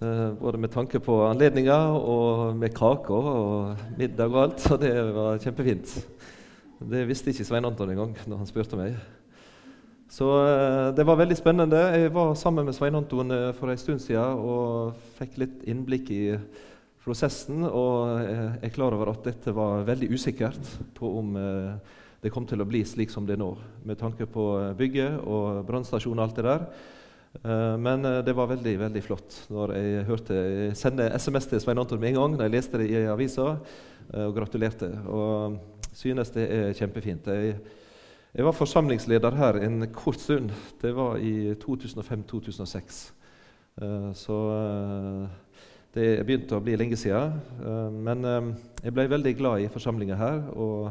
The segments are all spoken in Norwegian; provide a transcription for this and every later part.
Eh, både med tanke på anledninger og med kaker og middag og alt. Så det var kjempefint. Det visste ikke Svein Anton engang når han spurte meg. Så eh, det var veldig spennende. Jeg var sammen med Svein Anton eh, for en stund siden og fikk litt innblikk i prosessen. Og jeg er klar over at dette var veldig usikkert på om det kom til å bli slik som det er nå, med tanke på bygget og brannstasjon og alt det der. Eh, men eh, det var veldig veldig flott når jeg hørte jeg sende SMS til Svein Anton med en gang da jeg leste det i avisa, eh, og gratulerte. Og synes det er kjempefint. Jeg, jeg var forsamlingsleder her en kort stund. Det var i 2005-2006. Så det begynte å bli lenge siden. Men jeg ble veldig glad i forsamlinga her. Og,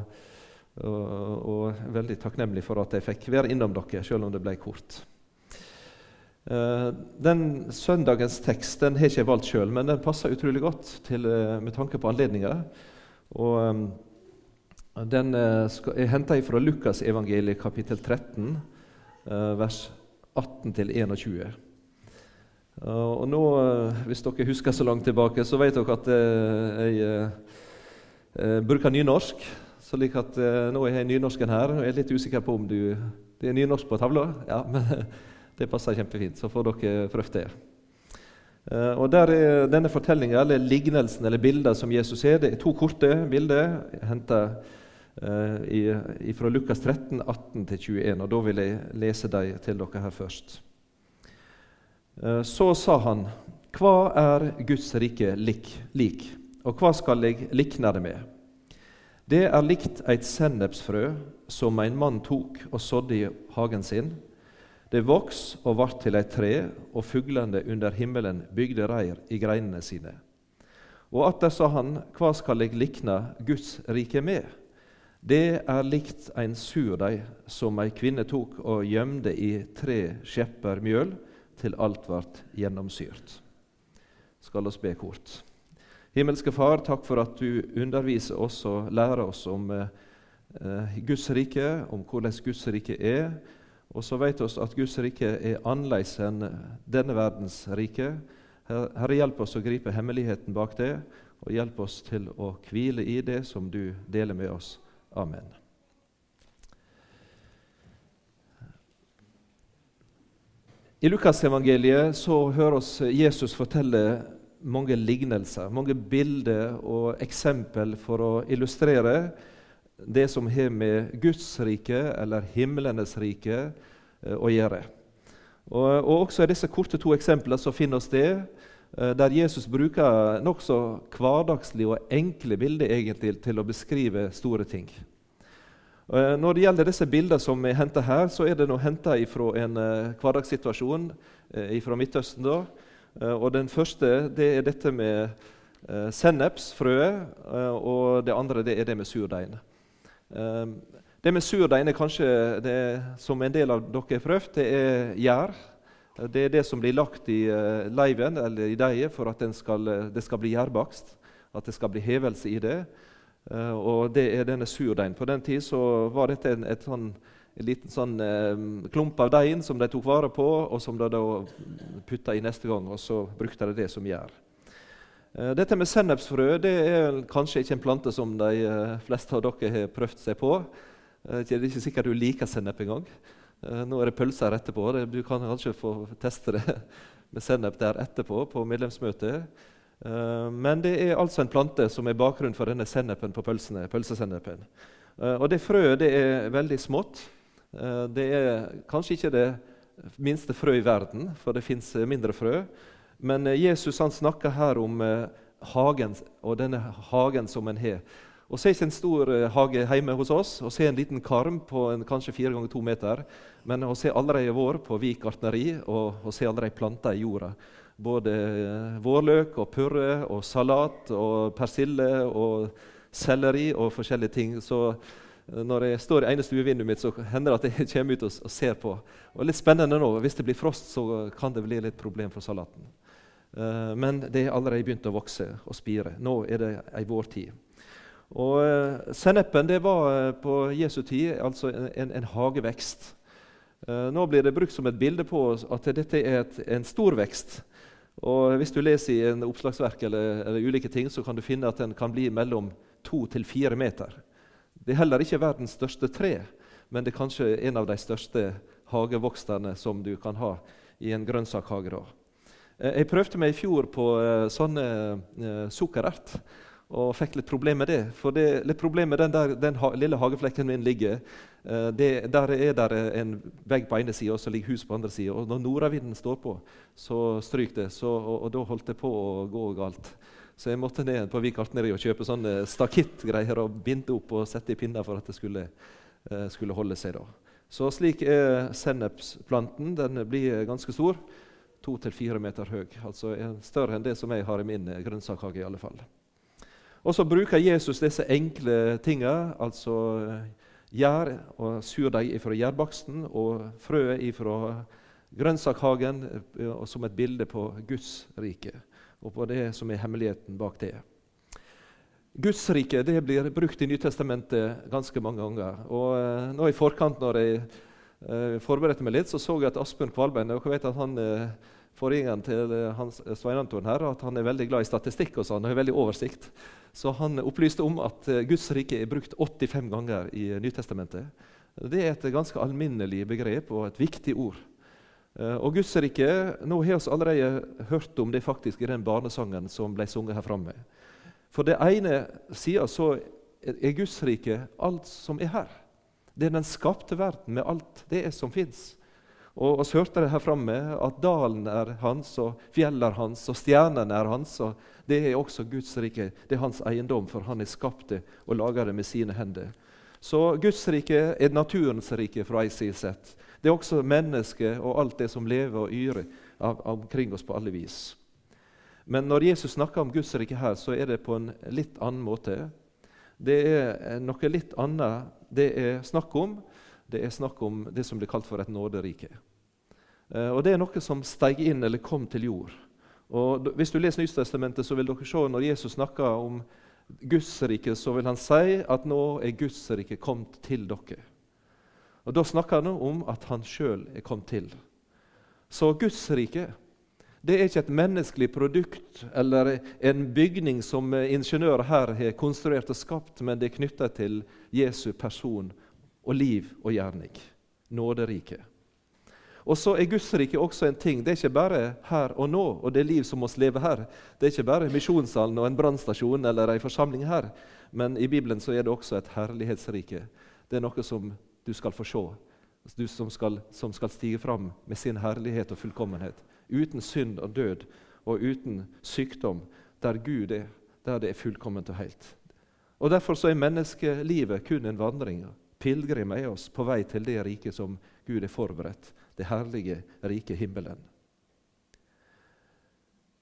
og, og veldig takknemlig for at jeg fikk være innom dere, selv om det ble kort. Uh, den Søndagens tekst den har ikke jeg valgt sjøl, men den passer utrolig godt til, uh, med tanke på anledninga. Um, Den er henta fra Lukasevangeliet kapittel 13, vers 18-21. og nå, Hvis dere husker så langt tilbake, så vet dere at jeg bruker nynorsk. Så like at Nå er jeg nynorsken her, og jeg er litt usikker på om du, det er nynorsk på tavla. Ja, men det passer kjempefint. Så får dere prøvd det. Uh, og der er Denne fortellinga, eller lignelsen eller bildet som Jesus er, det er to korte bilder henta uh, fra Lukas 13, 18-21. og Da vil jeg lese dem til dere her først. Uh, så sa han, Hva er Guds rike lik, lik, og hva skal jeg likne det med? Det er likt eit sennepsfrø som en mann tok og sådde i hagen sin. Det voks og vart til eit tre, og fuglene under himmelen bygde reir i greinene sine. Og atter sa han, Hva skal eg likna Guds rike med? Det er likt ein surdeig som ei kvinne tok og gjemde i tre skjepper mjøl til alt vart gjennomsyrt. Skal oss be kort. Himmelske Far, takk for at du underviser oss og lærer oss om eh, Guds rike, om hvordan Guds rike er, og så vet vi at Guds rike er annerledes enn denne verdens rike. Herre, hjelp oss å gripe hemmeligheten bak det, og hjelp oss til å hvile i det som du deler med oss. Amen. I Lukasevangeliet hører oss Jesus fortelle mange lignelser, mange bilder og eksempel for å illustrere det som har med Guds rike, eller himlenes rike, eh, å gjøre. Og, og Også i disse korte to eksemplene så finner vi det eh, der Jesus bruker nokså hverdagslige og enkle bilder egentlig til å beskrive store ting. Eh, når det gjelder disse bildene som er henta her, så er det nå henta fra en hverdagssituasjon fra Midtøsten. da. Og Den første det er dette med sennepsfrøet, og det andre det er det med surdeigen. Ehm, det med surdeig er kanskje det som en del av dere har prøvd, det er gjær. Det er det som blir lagt i uh, leiven eller i deigen for at skal, uh, det skal bli gjærbakst. At det skal bli hevelse i det. Uh, og det er denne surdeigen. På den tid var dette en, et sånn, en liten sånn, klump av deigen som de tok vare på, og som de da putta i neste gang. Og så brukte de det som gjær. Eh, dette med sennepsfrø det er kanskje ikke en plante som de eh, fleste av dere har prøvd seg på. Eh, det er ikke sikkert du liker sennep engang. Nå er det pølser etterpå. Du kan kanskje få teste det med sennep der etterpå på medlemsmøtet. Men det er altså en plante som er bakgrunn for denne sennepen på pølsene. pølsesennepen. Og det frøet det er veldig smått. Det er kanskje ikke det minste frø i verden, for det fins mindre frø. Men eh, Jesus han snakker her om eh, hagen og denne hagen som en har. Og Se ikke en stor eh, hage hjemme hos oss og se en liten karm på en, kanskje fire ganger to meter. Men å se allerede vår på Vik gartneri og å se allerede planter i jorda. Både vårløk og purre og salat og persille og selleri og forskjellige ting. Så når jeg står i ene stuevinduet mitt, så hender det at jeg kommer ut og, og ser på. Og litt spennende nå, Hvis det blir frost, så kan det bli litt problem for salaten. Eh, men det har allerede begynt å vokse og spire. Nå er det ei vårtid. Og uh, Sennepen det var uh, på Jesu tid altså en, en hagevekst. nå blir det brukt som et bilde på at dette er et, en stor vekst. Og Hvis du leser i en oppslagsverk eller, eller ulike ting, så kan du finne at den kan bli mellom to til fire meter. Det er heller ikke verdens største tre, men det er kanskje en av de største hagevoksterne som du kan ha i en grønnsakhage. Eh, jeg prøvde meg i fjor på eh, sånne eh, sukkerert og fikk litt problemer med det. For det, litt problem med den, der, den ha, lille hageflekken min ligger, det, der er det en vegg på ene sida og så ligger huset på andre sida. Og når nordavinden står på, så stryker det. Så, og, og, da holdt det på å gå galt. Så jeg måtte ned på Vik Artneri og kjøpe sånne stakittgreier og binde opp og sette i pinner for at det skulle, skulle holde seg. da. Så slik er sennepsplanten. Den blir ganske stor. To til fire meter høy. Altså større enn det som jeg har i min grønnsakshage. i alle fall. Og så bruker Jesus disse enkle tinga, altså gjær og surdeig fra gjærbaksten og frø fra grønnsakhagen eh, som et bilde på Guds rike og på det som er hemmeligheten bak det. Guds rike det blir brukt i Nytestamentet ganske mange ganger. Og nå I forkant når jeg forberedte meg litt, så så jeg at Asbjørn Kvalbein dere vet at han, Forgjengeren til hans, Svein Anton her, at han er veldig glad i statistikk og sånn, og har veldig oversikt. Så han opplyste om at Guds rike er brukt 85 ganger i Nytestamentet. Det er et ganske alminnelig begrep og et viktig ord. Eh, og Guds rike Nå har vi allerede hørt om det faktisk i den barnesangen som ble sunget her framme. For det ene sida så er Guds rike alt som er her. Det er den skapte verden med alt det som fins. Og Vi hørte det her framme at dalen er hans, og fjellet er hans, og stjernene er hans. og Det er også Guds rike. Det er hans eiendom, for han har skapt det og laga det med sine hender. Så Guds rike er naturens rike fra ei side sett. Det er også mennesket og alt det som lever og yrer omkring oss på alle vis. Men når Jesus snakker om Guds rike her, så er det på en litt annen måte. Det er noe litt annet det er snakk om. Det er snakk om det som blir kalt for et nåderike. Eh, og Det er noe som steg inn eller kom til jord. Og Hvis du leser Nytestamentet, så vil dere se når Jesus snakker om Guds rike, så vil han si at nå er Guds rike kommet til dere. Og Da snakker han om at han sjøl er kommet til. Så Guds rike det er ikke et menneskelig produkt eller en bygning som ingeniører her har konstruert og skapt, men det er knytta til Jesu person og liv og gjerning. Nåderiket. Og så er Guds rike også en ting. Det er ikke bare her og nå og det liv som oss lever her. Det er ikke bare misjonssalen og en brannstasjon eller en forsamling her. Men i Bibelen så er det også et herlighetsrike. Det er noe som du skal få se. Du som skal, som skal stige fram med sin herlighet og fullkommenhet. Uten synd og død og uten sykdom. Der Gud er, der det er fullkomment og helt. Og Derfor så er menneskelivet kun en vandring. Pilegrim er oss på vei til det riket som Gud er forberedt. Det herlige, rike himmelen.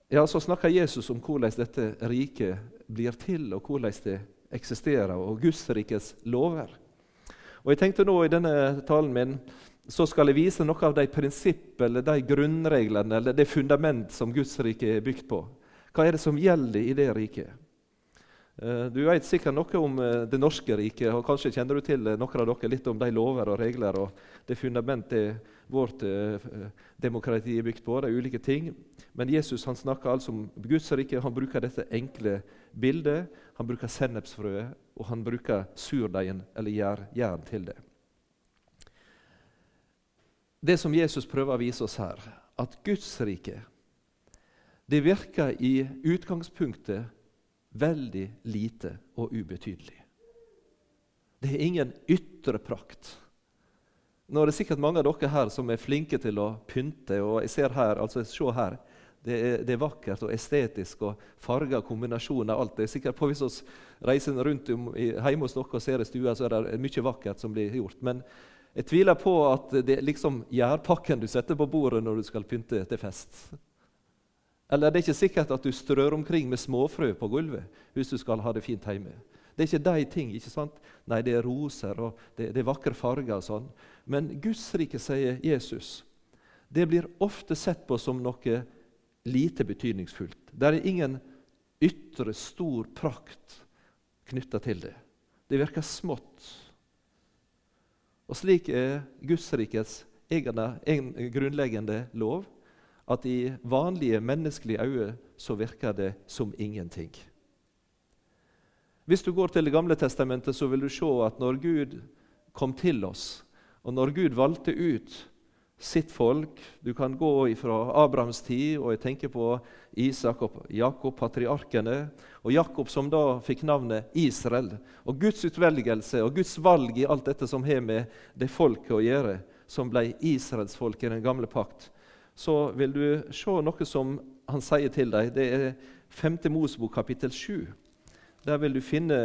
Ja, Så snakker Jesus om hvordan dette riket blir til, og hvordan det eksisterer, og Guds rikets lover. Og jeg tenkte nå I denne talen min så skal jeg vise noe av de prinsippene, eller de grunnreglene eller det fundament som Guds rike er bygd på. Hva er det som gjelder i det riket? Eh, du vet sikkert noe om eh, det norske riket, og kanskje kjenner du til eh, noen av dere litt om de lover og regler og det fundamentet vårt demokrati er bygd på. Det er ulike ting. Men Jesus han snakker altså om Guds rike. Han bruker dette enkle bildet. Han bruker sennepsfrøet, og han bruker surdeigen eller jern, jern til det. Det som Jesus prøver å vise oss her, at Guds rike det virker i utgangspunktet veldig lite og ubetydelig. Det er ingen ytre prakt. Nå er det sikkert mange av dere her som er flinke til å pynte. og jeg ser her, altså se her, det er, det er vakkert og estetisk og farger kombinasjon av alt. Det er sikkert på Hvis vi reiser rundt om, hjemme hos dere og ser i stua, så er det mye vakkert som blir gjort. Men jeg tviler på at det er liksom gjærpakken du setter på bordet når du skal pynte til fest. Eller det er ikke sikkert at du strør omkring med småfrø på gulvet hvis du skal ha det fint hjemme. Det er ikke de ting. ikke sant? Nei, det er roser og det, det er vakre farger. og sånn. Men Guds rike, sier Jesus, det blir ofte sett på som noe lite betydningsfullt. Det er ingen ytre, stor prakt knytta til det. Det virker smått. Og slik er Guds rikets egen grunnleggende lov at i vanlige menneskelige øyne så virker det som ingenting. Hvis du går til Det gamle testamentet, så vil du se at når Gud kom til oss, og når Gud valgte ut sitt folk Du kan gå fra Abrahams tid, og jeg tenker på Isak og Jakob, patriarkene. Og Jakob som da fikk navnet Israel. Og Guds utvelgelse og Guds valg i alt dette som har med det folket å gjøre, som ble Israels folk i den gamle pakt, så vil du se noe som han sier til deg. Det er 5. Mosebok kapittel 7. Der vil du finne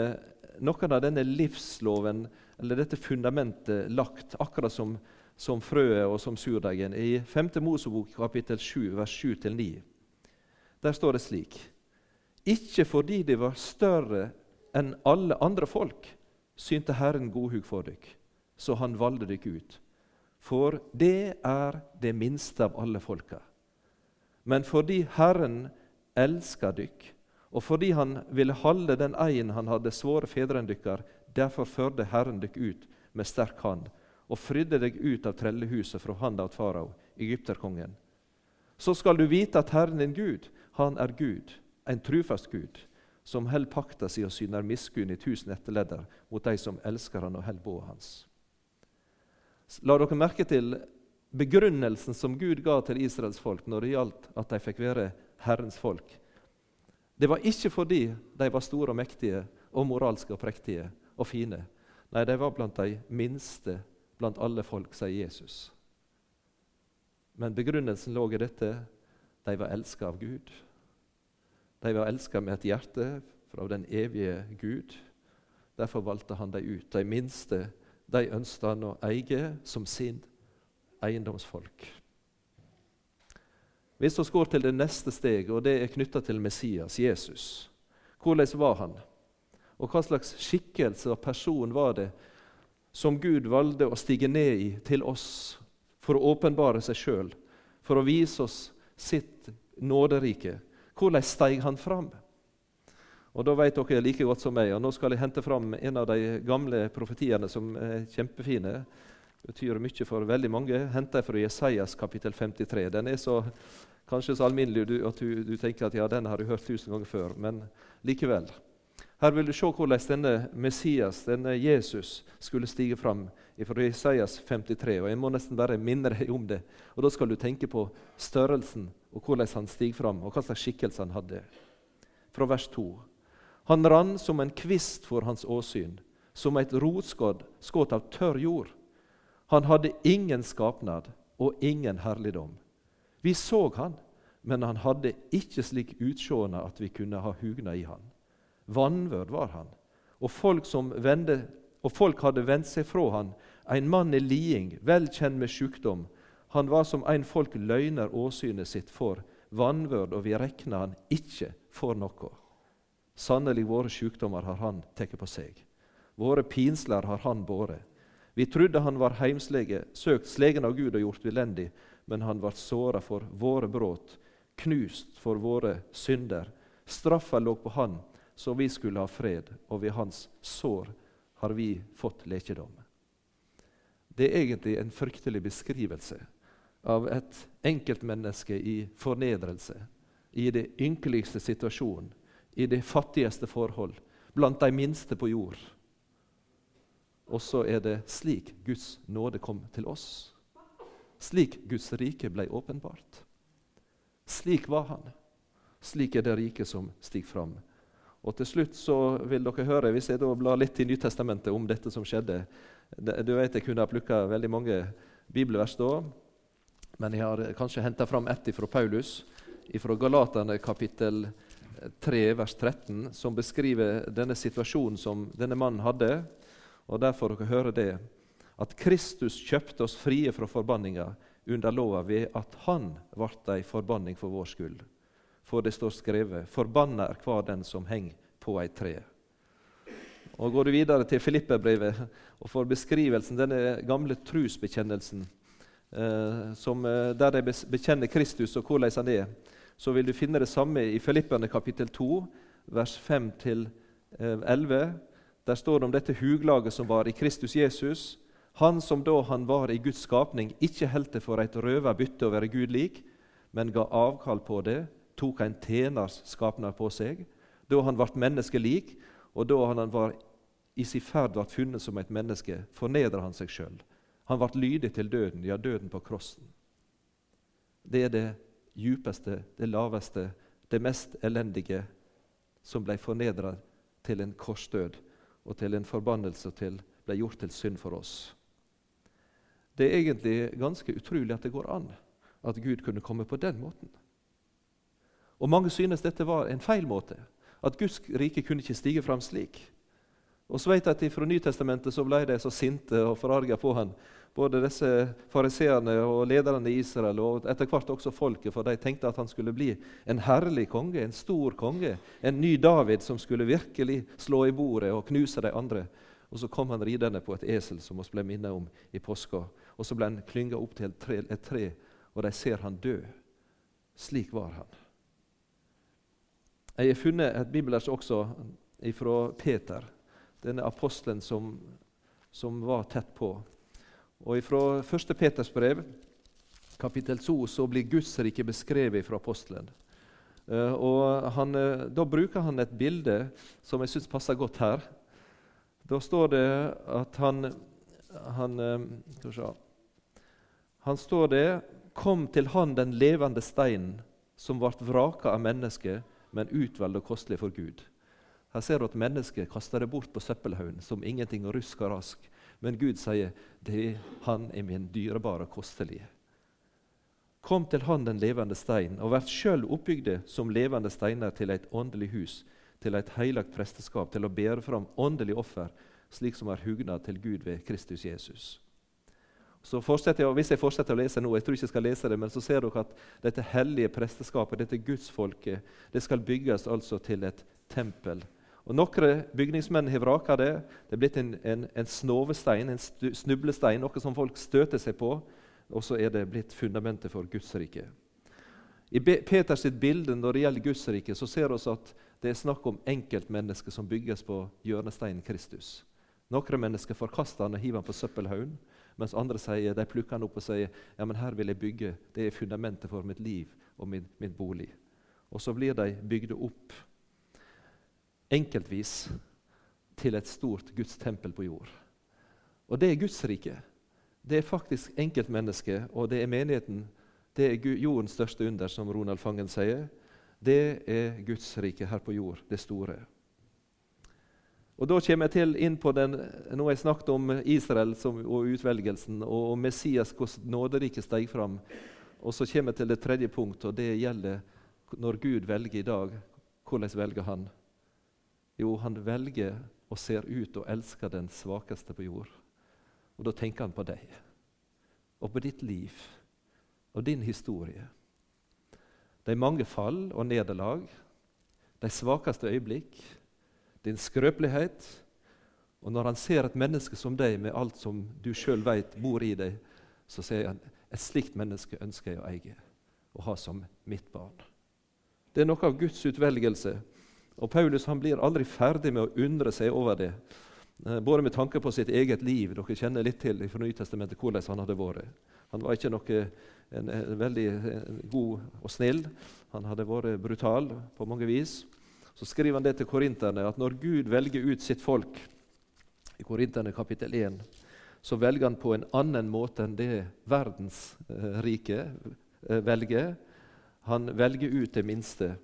noen av denne livsloven, eller dette fundamentet, lagt, akkurat som, som frøet og som surdeigen. I 5. Mosebok kapittel 7, vers 7-9. Der står det slik.: Ikke fordi de var større enn alle andre folk, synte Herren godhug for dykk, så han valgte dykk ut. For det er det minste av alle folka. Men fordi Herren elsker dykk, og fordi han ville holde den eien han hadde svåre fedrene dykkar, derfor førde Herren dykk ut med sterk hand og frydde deg ut av trellehuset fra handa av farao, egypterkongen. Så skal du vite at Herren din Gud, han er Gud, en trufast Gud, som held pakta si og syner miskunn i tusen etterledder mot de som elsker han og held boet hans. La dere merke til begrunnelsen som Gud ga til Israels folk når det gjaldt at de fikk være Herrens folk. Det var ikke fordi de var store og mektige og moralske og prektige og fine. Nei, de var blant de minste blant alle folk, sier Jesus. Men begrunnelsen lå i dette de var elska av Gud. De var elska med et hjerte fra den evige Gud. Derfor valgte han dem ut. De minste de ønsket han å eie som sin eiendomsfolk. Hvis vi går til det neste steget, og det er knytta til Messias, Jesus. Hvordan var han? Og hva slags skikkelse og person var det som Gud valgte å stige ned i til oss for å åpenbare seg sjøl, for å vise oss sitt nåderike? Hvordan steg han fram? Og Da vet dere like godt som meg, og nå skal jeg hente fram en av de gamle profetiene som er kjempefine. Betyr mye for veldig mange. Henter jeg fra Jesajas kapittel 53. Den er så kanskje så alminnelig at du, du, tenker at ja, den har du hørt tusen ganger før, men likevel. Her vil du se hvordan denne Messias, denne Jesus, skulle stige fram fra Jesajas 53. og Jeg må nesten bare minne deg om det. Og Da skal du tenke på størrelsen og hvordan han stiger fram, og hva slags skikkelse han hadde. Fra vers 2. Han rann som en kvist for hans åsyn, som et rotskudd av tørr jord. Han hadde ingen skapnad og ingen herligdom. Vi så han, men han hadde ikke slik utsjående at vi kunne ha hugna i han. Vanvørd var han, og folk, vende, og folk hadde vendt seg fra han, en mann i liding, vel kjent med sykdom. Han var som en folk løgner åsynet sitt for, vanvørd, og vi rekna han ikke for noe. Sannelig, våre sykdommer har han tatt på seg. Våre pinsler har han båret. Vi trodde han var heimslege, søkt slegen av Gud og gjort villendig, men han ble såra for våre brudd, knust for våre synder. Straffa lå på han, så vi skulle ha fred, og ved hans sår har vi fått lekedom. Det er egentlig en fryktelig beskrivelse av et enkeltmenneske i fornedrelse, i det ynkeligste situasjon, i det fattigste forhold, blant de minste på jord. Og så er det slik Guds nåde kom til oss. Slik Guds rike ble åpenbart. Slik var han. Slik er det rike som stiger fram. Og til slutt så vil dere høre, Hvis jeg da blar litt i Nytestamentet om dette som skjedde Du vet Jeg kunne ha plukka veldig mange bibelvers da, men jeg har kanskje henta fram ett fra Paulus, fra Galaterne kapittel 3, vers 13, som beskriver denne situasjonen som denne mannen hadde. Og Derfor dere høre det, at Kristus kjøpte oss frie fra forbanninga under lova ved at Han ble ei forbanning for vår skyld. For det står skrevet:" Forbanna er hver den som henger på ei tre. Og Går du videre til Filipperbrevet og får beskrivelsen, denne gamle trusbekjennelsen, eh, som, eh, der de bekjenner Kristus og hvordan han er, så vil du finne det samme i Filipperne kapittel 2, vers 5-11. Der står det om dette huglaget som var i Kristus Jesus. Han som da han var i Guds skapning, ikke holdt det for et røva bytte å være Gud lik, men ga avkall på det, tok en tjeners skapnad på seg. Da han ble menneskelik, og da han var i sin ferd ble funnet som et menneske, fornedra han seg sjøl. Han ble lydig til døden, ja, døden på krossen. Det er det djupeste, det laveste, det mest elendige som ble fornedra til en korsdød og til en forbannelse til ble gjort til synd for oss. Det er egentlig ganske utrolig at det går an at Gud kunne komme på den måten. Og Mange synes dette var en feil måte. At Guds rike kunne ikke stige fram slik. Og så vet jeg at Fra Nytestamentet så ble de så sinte og forarga på han både disse fariseerne og lederne i Israel og etter hvert også folket, for de tenkte at han skulle bli en herlig konge, en stor konge, en ny David som skulle virkelig slå i bordet og knuse de andre. Og Så kom han ridende på et esel, som vi ble minnet om i påska. Og så ble han klynga opp til et tre, et tre, og de ser han dø. Slik var han. Jeg har funnet et bibelvers også fra Peter, denne apostelen som, som var tett på. Og Fra 1. Peters brev, kapittel 2, så blir Guds rike beskrevet fra apostelen. Uh, og han, uh, Da bruker han et bilde som jeg syns passer godt her. Da står det at han Han, se, han står det Kom til han den levende steinen, som ble vraka av mennesket, men utvalgt og kostelig for Gud. Her ser du at mennesket kaster det bort på søppelhaugen som ingenting og rusk og rask. Men Gud sier, det, 'Han er min dyrebare og kostelige'. Kom til Han den levende stein, og vær sjøl oppbygde som levende steiner til et åndelig hus, til et heilagt presteskap, til å bære fram åndelig offer, slik som er hugna til Gud ved Kristus Jesus. Så fortsetter jeg, Hvis jeg fortsetter å lese nå, jeg tror ikke jeg skal lese det, men så ser dere at dette hellige presteskapet, dette gudsfolket, det skal bygges altså til et tempel og Noen bygningsmenn har vraka det. Det er blitt en, en, en snovestein, en snublestein, noe som folk støter seg på. Og så er det blitt fundamentet for Guds rike. I Peters bilde når det gjelder Guds rike, så ser vi at det er snakk om enkeltmennesker som bygges på hjørnesteinen Kristus. Noen mennesker forkaster han og hiver han på søppelhaugen, mens andre sier, de plukker han opp og sier ja, men her vil jeg bygge. Det er fundamentet for mitt liv og min, min bolig. Og så blir de bygd opp enkeltvis til et stort Guds tempel på jord. Og det er Guds rike. Det er faktisk enkeltmennesket, og det er menigheten. Det er jordens største under, som Ronald Fangen sier. Det er Guds rike her på jord, det store. Og Da kommer jeg til inn på den, Nå har jeg snakket om Israel som, og utvelgelsen, og om Messias, hvordan nåderiket steg fram. Og Så kommer jeg til det tredje punktet, og det gjelder når Gud velger i dag. Hvordan velger han? Jo, han velger og ser ut og elsker den svakeste på jord. Og da tenker han på deg og på ditt liv og din historie. De mange fall og nederlag, de svakeste øyeblikk, din skrøpelighet. Og når han ser et menneske som deg med alt som du sjøl veit bor i deg, så sier han et slikt menneske ønsker jeg å eie og ha som mitt barn. Det er noe av Guds utvelgelse og Paulus han blir aldri ferdig med å undre seg over det, eh, både med tanke på sitt eget liv. Dere kjenner litt til fra Nytestamentet hvordan han hadde vært. Han var ikke noe, en, en veldig god og snill. Han hadde vært brutal på mange vis. Så skriver han det til korinterne, at når Gud velger ut sitt folk, i Korinterne kapittel 1, så velger han på en annen måte enn det verdens eh, velger. Han velger ut det minste.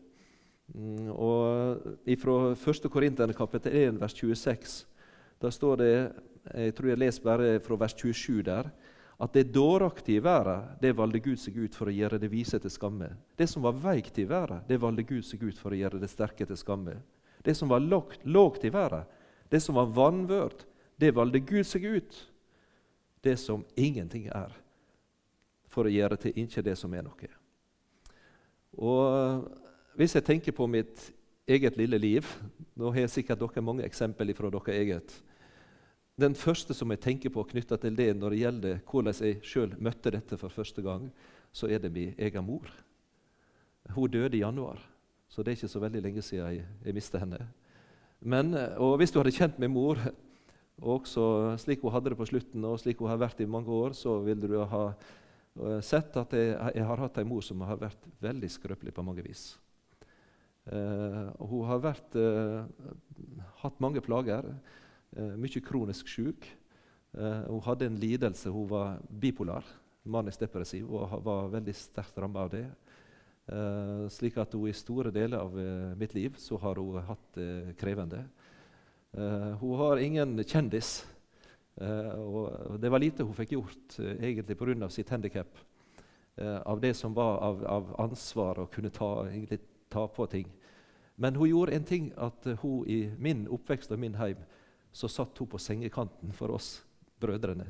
Mm, og Fra 1. Korinterne kapittel 1, vers 26, da står det jeg tror jeg leser bare fra vers 27 der, at det dåraktige verden, det valgte Gud seg ut for å gjøre det vise til skamme. Det som var veikt i været, det valgte Gud seg ut for å gjøre det sterke til skamme. Det som var lågt i været, det som var vanvørt, det valgte Gud seg ut. Det som ingenting er, for å gjøre til ikke det som er noe. Og hvis jeg tenker på mitt eget lille liv Nå har jeg sikkert dere mange eksempler fra dere eget. Den første som jeg tenker på knytta til det når det gjelder hvordan jeg sjøl møtte dette for første gang, så er det min egen mor. Hun døde i januar, så det er ikke så veldig lenge siden jeg, jeg mistet henne. Men, og Hvis du hadde kjent min mor, og også slik hun hadde det på slutten, og slik hun har vært i mange år, så ville du ha sett at jeg, jeg har hatt en mor som har vært veldig skrøpelig på mange vis. Uh, og hun har vært, uh, hatt mange plager, uh, mye kronisk syk. hun hadde en lidelse, hun var bipolar, manisk depressiv, og var veldig sterkt rammet av det. slik at hun i store deler av mitt liv så har hun hatt det krevende. hun har ingen kjendis. og det var lite hun fikk gjort egentlig pga. sitt handikap. av det som var av, av ansvar å kunne ta egentlig ta på ting. Men hun gjorde en ting at hun i min oppvekst og min heim så satt hun på sengekanten for oss brødrene.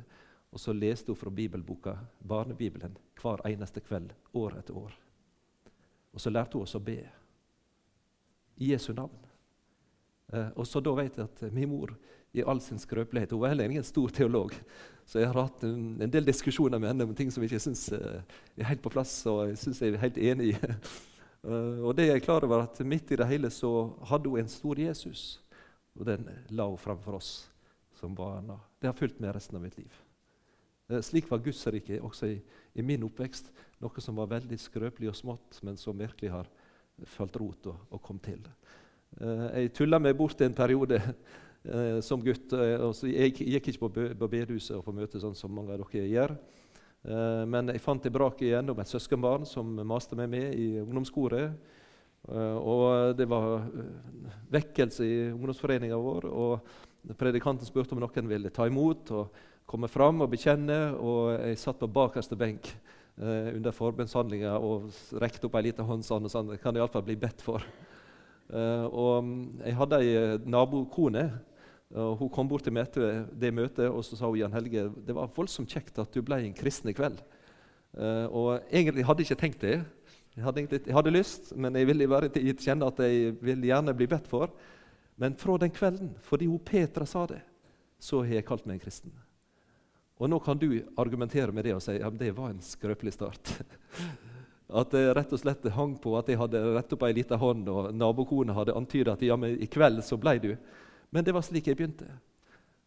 Og så leste hun fra bibelboka, barnebibelen hver eneste kveld år etter år. Og så lærte hun oss å be i Jesu navn. Eh, og så da vet jeg at min mor i all sin skrøpelighet Hun var heller ingen stor teolog, så jeg har hatt en, del diskusjoner med henne om ting som jeg ikke syns eh, er helt på plass, og jeg syns jeg er helt enig i. Uh, og det er jeg klar over at Midt i det hele så hadde hun en stor Jesus, og den la hun framfor oss som barna. Det har fulgt med resten av mitt liv. Uh, slik var Guds rike også i, i, min oppvekst. Noe som var veldig skrøpelig og smått, men som virkelig har falt rot og, og kom til. Uh, jeg tulla meg bort en periode som gutt. og jeg gikk ikke på, på bedehuset og på møte sånn som mange av dere gjør. Eh, men jeg fant tilbake igjen om et søskenbarn som maste meg med i ungdomskoret. Eh, og det var eh, vekkelse i ungdomsforeninga vår. og Predikanten spurte om noen ville ta imot og komme fram og bekjenne. og Jeg satt på bakerste benk under forbundshandlinga og rekte opp ei lita hånd sånn og sånn. Det kan iallfall bli bedt for. Og Jeg hadde ei nabokone og hun kom bort til møte, det møtet og så sa hun, Jan Helge, det var voldsomt kjekt at du ble en kristen i kveld. Uh, og Egentlig hadde jeg ikke tenkt det. Jeg hadde, egentlig, jeg hadde lyst, men jeg ville bare kjenne at jeg ville gjerne bli bedt for. Men fra den kvelden, fordi hun Petra sa det, så har jeg kalt meg en kristen. Og nå kan du argumentere med det og si at det var en skrøpelig start. At det rett og slett hang på at jeg hadde rett opp ei lita hånd, og nabokona hadde antyda at ja, men i kveld så ble du. Men det var slik jeg begynte.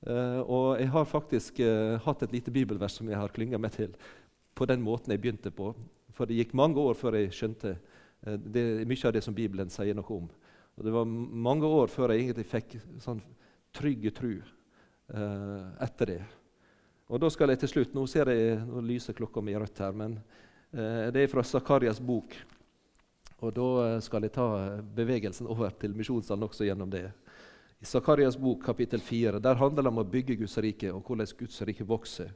Uh, og jeg har faktisk uh, hatt et lite bibelvers som jeg har klynga meg til på den måten jeg begynte på. For det gikk mange år før jeg skjønte uh, det, mye av det som Bibelen sier noe om. Og det var mange år før jeg egentlig fikk sånn trygge tru etter det. Og da skal jeg til slutt Nå ser jeg, nå lyser klokka mi rødt her, men det er fra Zakarias bok. Og da skal jeg ta bevegelsen over til misjonssalen også gjennom det. I Sakarias bok kapittel 4 der handler det om å bygge Guds rike og hvordan Guds rike vokser.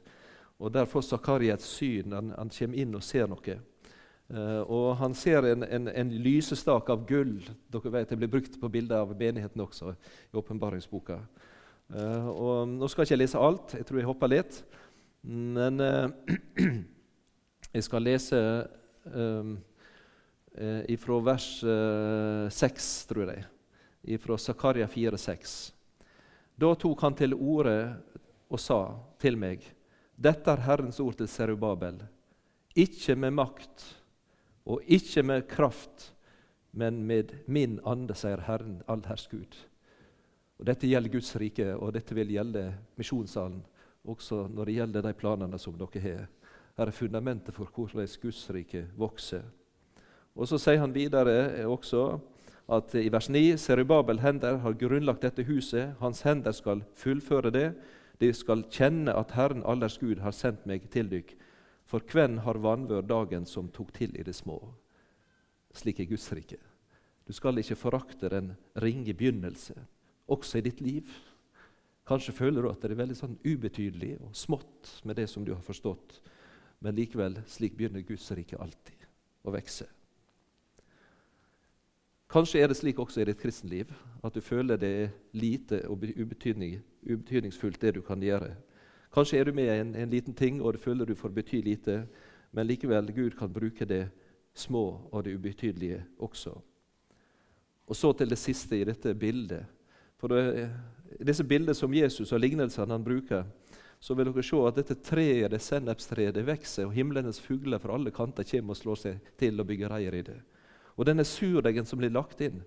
Og Der får Zakaria et syn. Han, han, kommer inn og ser noe. Uh, og Han ser en, en, en, lysestak av gull. Dere vet Det blir brukt på bilder av menigheten også i åpenbaringsboka. Uh, Nå skal jeg ikke lese alt, jeg tror jeg hopper litt. Men uh, jeg skal lese ifra vers 6, tror jeg fra Zakaria 4,6. Da tok han til orde og sa til meg, dette er Herrens ord til Serubabel, ikke med makt og ikke med kraft, men med min ande, sier Herren, allherrs Gud. Og Dette gjelder Guds rike, og dette vil gjelde misjonssalen, også når det gjelder de planene som dere har. Her er fundamentet for hvordan Guds rike vokser. Og Så sier han videre også at i vers 9 Serubabel hender har grunnlagt dette huset. Hans hender skal fullføre det. De skal kjenne at Herren allers Gud har sendt meg til dykk. For hvem har vanvør dagen som tok til i det små? Slik er Guds rike. Du skal ikke forakte den ringe begynnelse, også i ditt liv. Kanskje føler du at det er veldig sånn ubetydelig og smått med det som du har forstått, men likevel, slik begynner Guds rike alltid å vokse. Kanskje er det slik også i ditt kristenliv at du føler det er lite og ubetydning, ubetydningsfullt, det du kan gjøre. Kanskje er du med i en, en, liten ting og du føler du får bety lite, men likevel Gud kan bruke det små og det ubetydelige også. Og så til det siste i dette bildet. For det, disse bildene som Jesus og lignelsene han bruker, så vil dere se at dette treet, det sennepstreet det vokser, og himlenes fugler fra alle kanter kommer og slår seg til og bygger reier i det. Og denne surdeigen som blir lagt inn,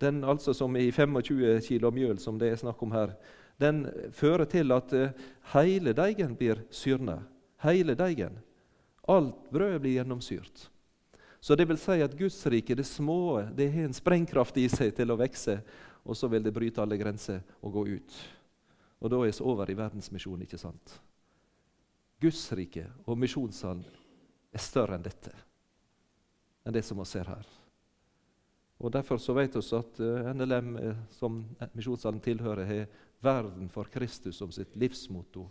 den altså som i 25 kg mjøl, som det er snakk om her, den fører til at uh, hele deigen blir syrna. Hele deigen. Alt brød blir gjennomsyrt. Så det vil si at Guds rike, det små, det har en sprengkraft i seg til å vokse, og så vil det bryte alle grenser og gå ut. Og da er vi over i verdensmisjonen, ikke sant? Guds rike og misjonssalen er større enn dette, enn det som vi ser her. Og Derfor så vet vi at eh, NLM, eh, som misjonssalen tilhører, har 'verden for Kristus' som sitt livsmotto.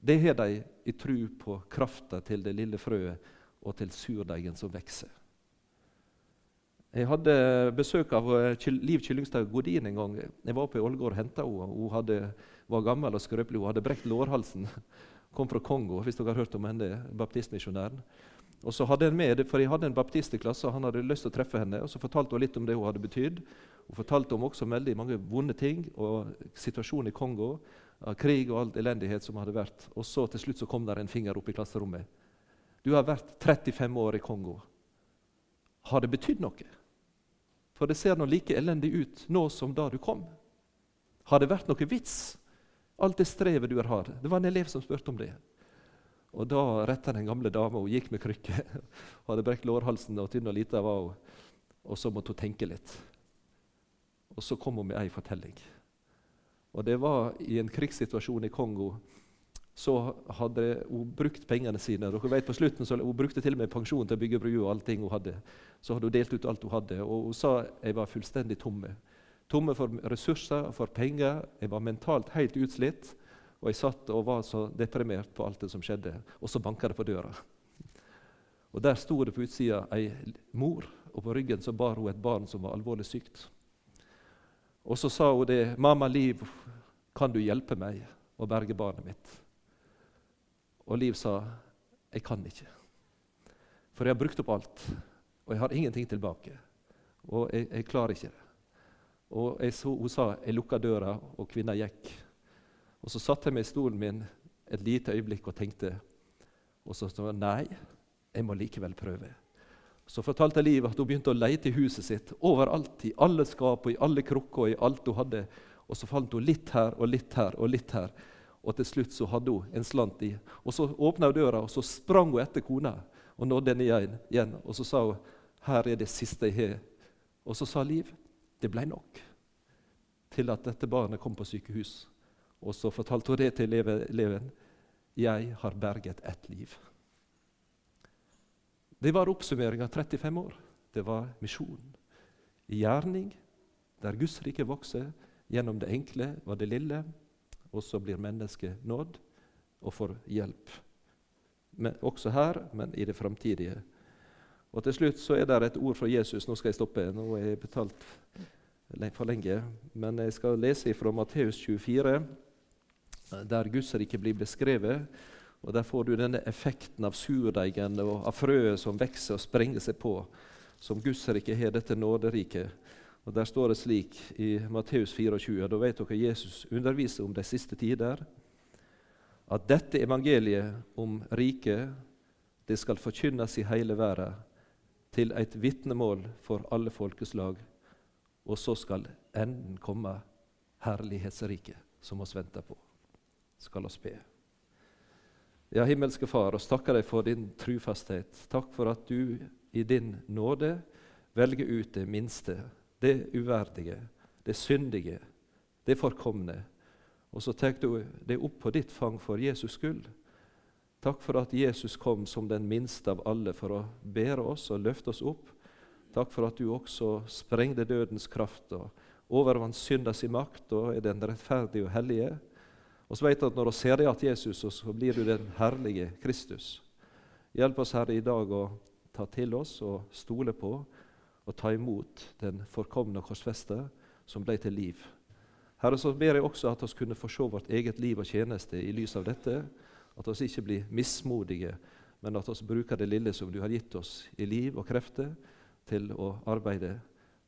Det har de i tro på krafta til det lille frøet og til surdeigen som vokser. Jeg hadde besøk av eh, Liv Kyllingstad Godin en gang. Jeg var oppe i Ålgård og henta henne. Hun hadde, var gammel og skrøpelig. Hun hadde brekt lårhalsen. Kom fra Kongo, hvis dere har hørt om henne, baptistmisjonæren. Og så hadde han med, for Jeg hadde en baptist i klassen, og han hadde lyst til å treffe henne. og Så fortalte hun litt om det hun hadde betydd. Hun fortalte om også veldig mange vonde ting og situasjonen i Kongo. Av krig og all elendighet som hadde vært. Og så til slutt så kom der en finger opp i klasserommet. Du har vært 35 år i Kongo. Har det betydd noe? For det ser nå like elendig ut nå som da du kom. Har det vært noe vits, alt det strevet du har hatt? Det var en elev som spurte om det. Og Da retta den gamle dama Hun gikk med krykke, hadde brekt lårhalsen og tynn og lita var hun. Og så måtte hun tenke litt. Og så kom hun med ei fortelling. Og Det var i en krigssituasjon i Kongo så hadde hun brukt pengene sine. Dere vet på slutten så Hun brukte til og med pensjon til å bygge bruer. og allting hun hadde. Så hadde hun delt ut alt hun hadde. Og hun sa jeg var fullstendig tomme. Tomme for ressurser for penger. Jeg var mentalt helt utslitt. Og jeg satt og var så deprimert på alt det som skjedde. Og så banka det på døra. Og Der sto det på utsida ei mor, og på ryggen så bar hun et barn som var alvorlig sykt. Og så sa hun det. 'Mamma Liv, kan du hjelpe meg å berge barnet mitt?' Og Liv sa, 'Jeg kan ikke.' For jeg har brukt opp alt, og jeg har ingenting tilbake. Og jeg, jeg klarer ikke det. Og jeg, Hun sa jeg lukka døra, og kvinna gikk. Og Så satte jeg meg i stolen min et lite øyeblikk og tenkte. Og så sa nei, jeg må likevel prøve. Så fortalte Liv at hun begynte å leite i huset sitt overalt, i alle skap og i alle krukker og i alt hun hadde. Og så fant hun litt her og litt her og litt her. Og til slutt så hadde hun en slant i. Og Så åpna hun døra, og så sprang hun etter kona og nådde henne igjen. igjen. Og så sa hun, 'Her er det siste jeg har.' Og så sa Liv, 'Det ble nok.' Til at dette barnet kom på sykehus. Og så fortalte hun det til eleven. 'Jeg har berget ett liv.' Det var oppsummering av 35 år. Det var misjonen. I gjerning, der Guds rike vokser, gjennom det enkle var det lille og så blir mennesket nådd og får hjelp. Men, også her, men i det framtidige. Og Til slutt så er det et ord fra Jesus. Nå skal jeg stoppe. Nå er jeg betalt for lenge. Men jeg skal lese fra Matteus 24, der Guds rike blir beskrevet. Og Der får du denne effekten av surdeigen og av frøet som vokser og sprenger seg på, som Guds rike har, dette nåderiket. Og Der står det slik i Matteus 24, da vet dere Jesus underviser om de siste tider, at dette evangeliet om riket det skal forkynnes i hele verden til et vitnemål for alle folkeslag, og så skal enden komme, herlighetsriket, som oss venter på. Skal oss be. Ja, himmelske Far, oss takker deg for din trufasthet. Takk for at du i din nåde velger ut det minste det uverdige, det syndige, det forkomne. Og så tar du det opp på ditt fang for Jesus skyld. Takk for at Jesus kom som den minste av alle for å bære oss og løfte oss opp. Takk for at du også sprengte dødens kraft og overvant syndas i makt og er den rettferdige og hellige. Og så vet du at Når du ser deg igjen Jesus, så blir du den herlige Kristus. Hjelp oss, Herre, i dag å ta til oss og stole på og ta imot den forkomne korsfeste som ble til liv. Herre, så ber jeg også at vi kunne få se vårt eget liv og tjeneste i lys av dette. At vi ikke blir mismodige, men at vi bruker det lille som du har gitt oss i liv og krefter, til å arbeide.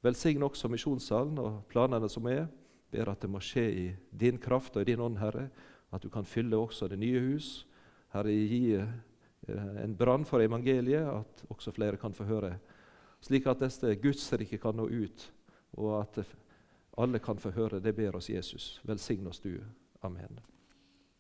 Velsign også misjonssalen og planene som er. Ber at det må skje i din kraft og i din ånd, Herre. At du kan fylle også det nye hus. Herre, gi eh, en brann for evangeliet, at også flere kan få høre slik at dette Guds rike kan nå ut, og at alle kan få høre. Det ber oss Jesus. Velsign oss du. Amen.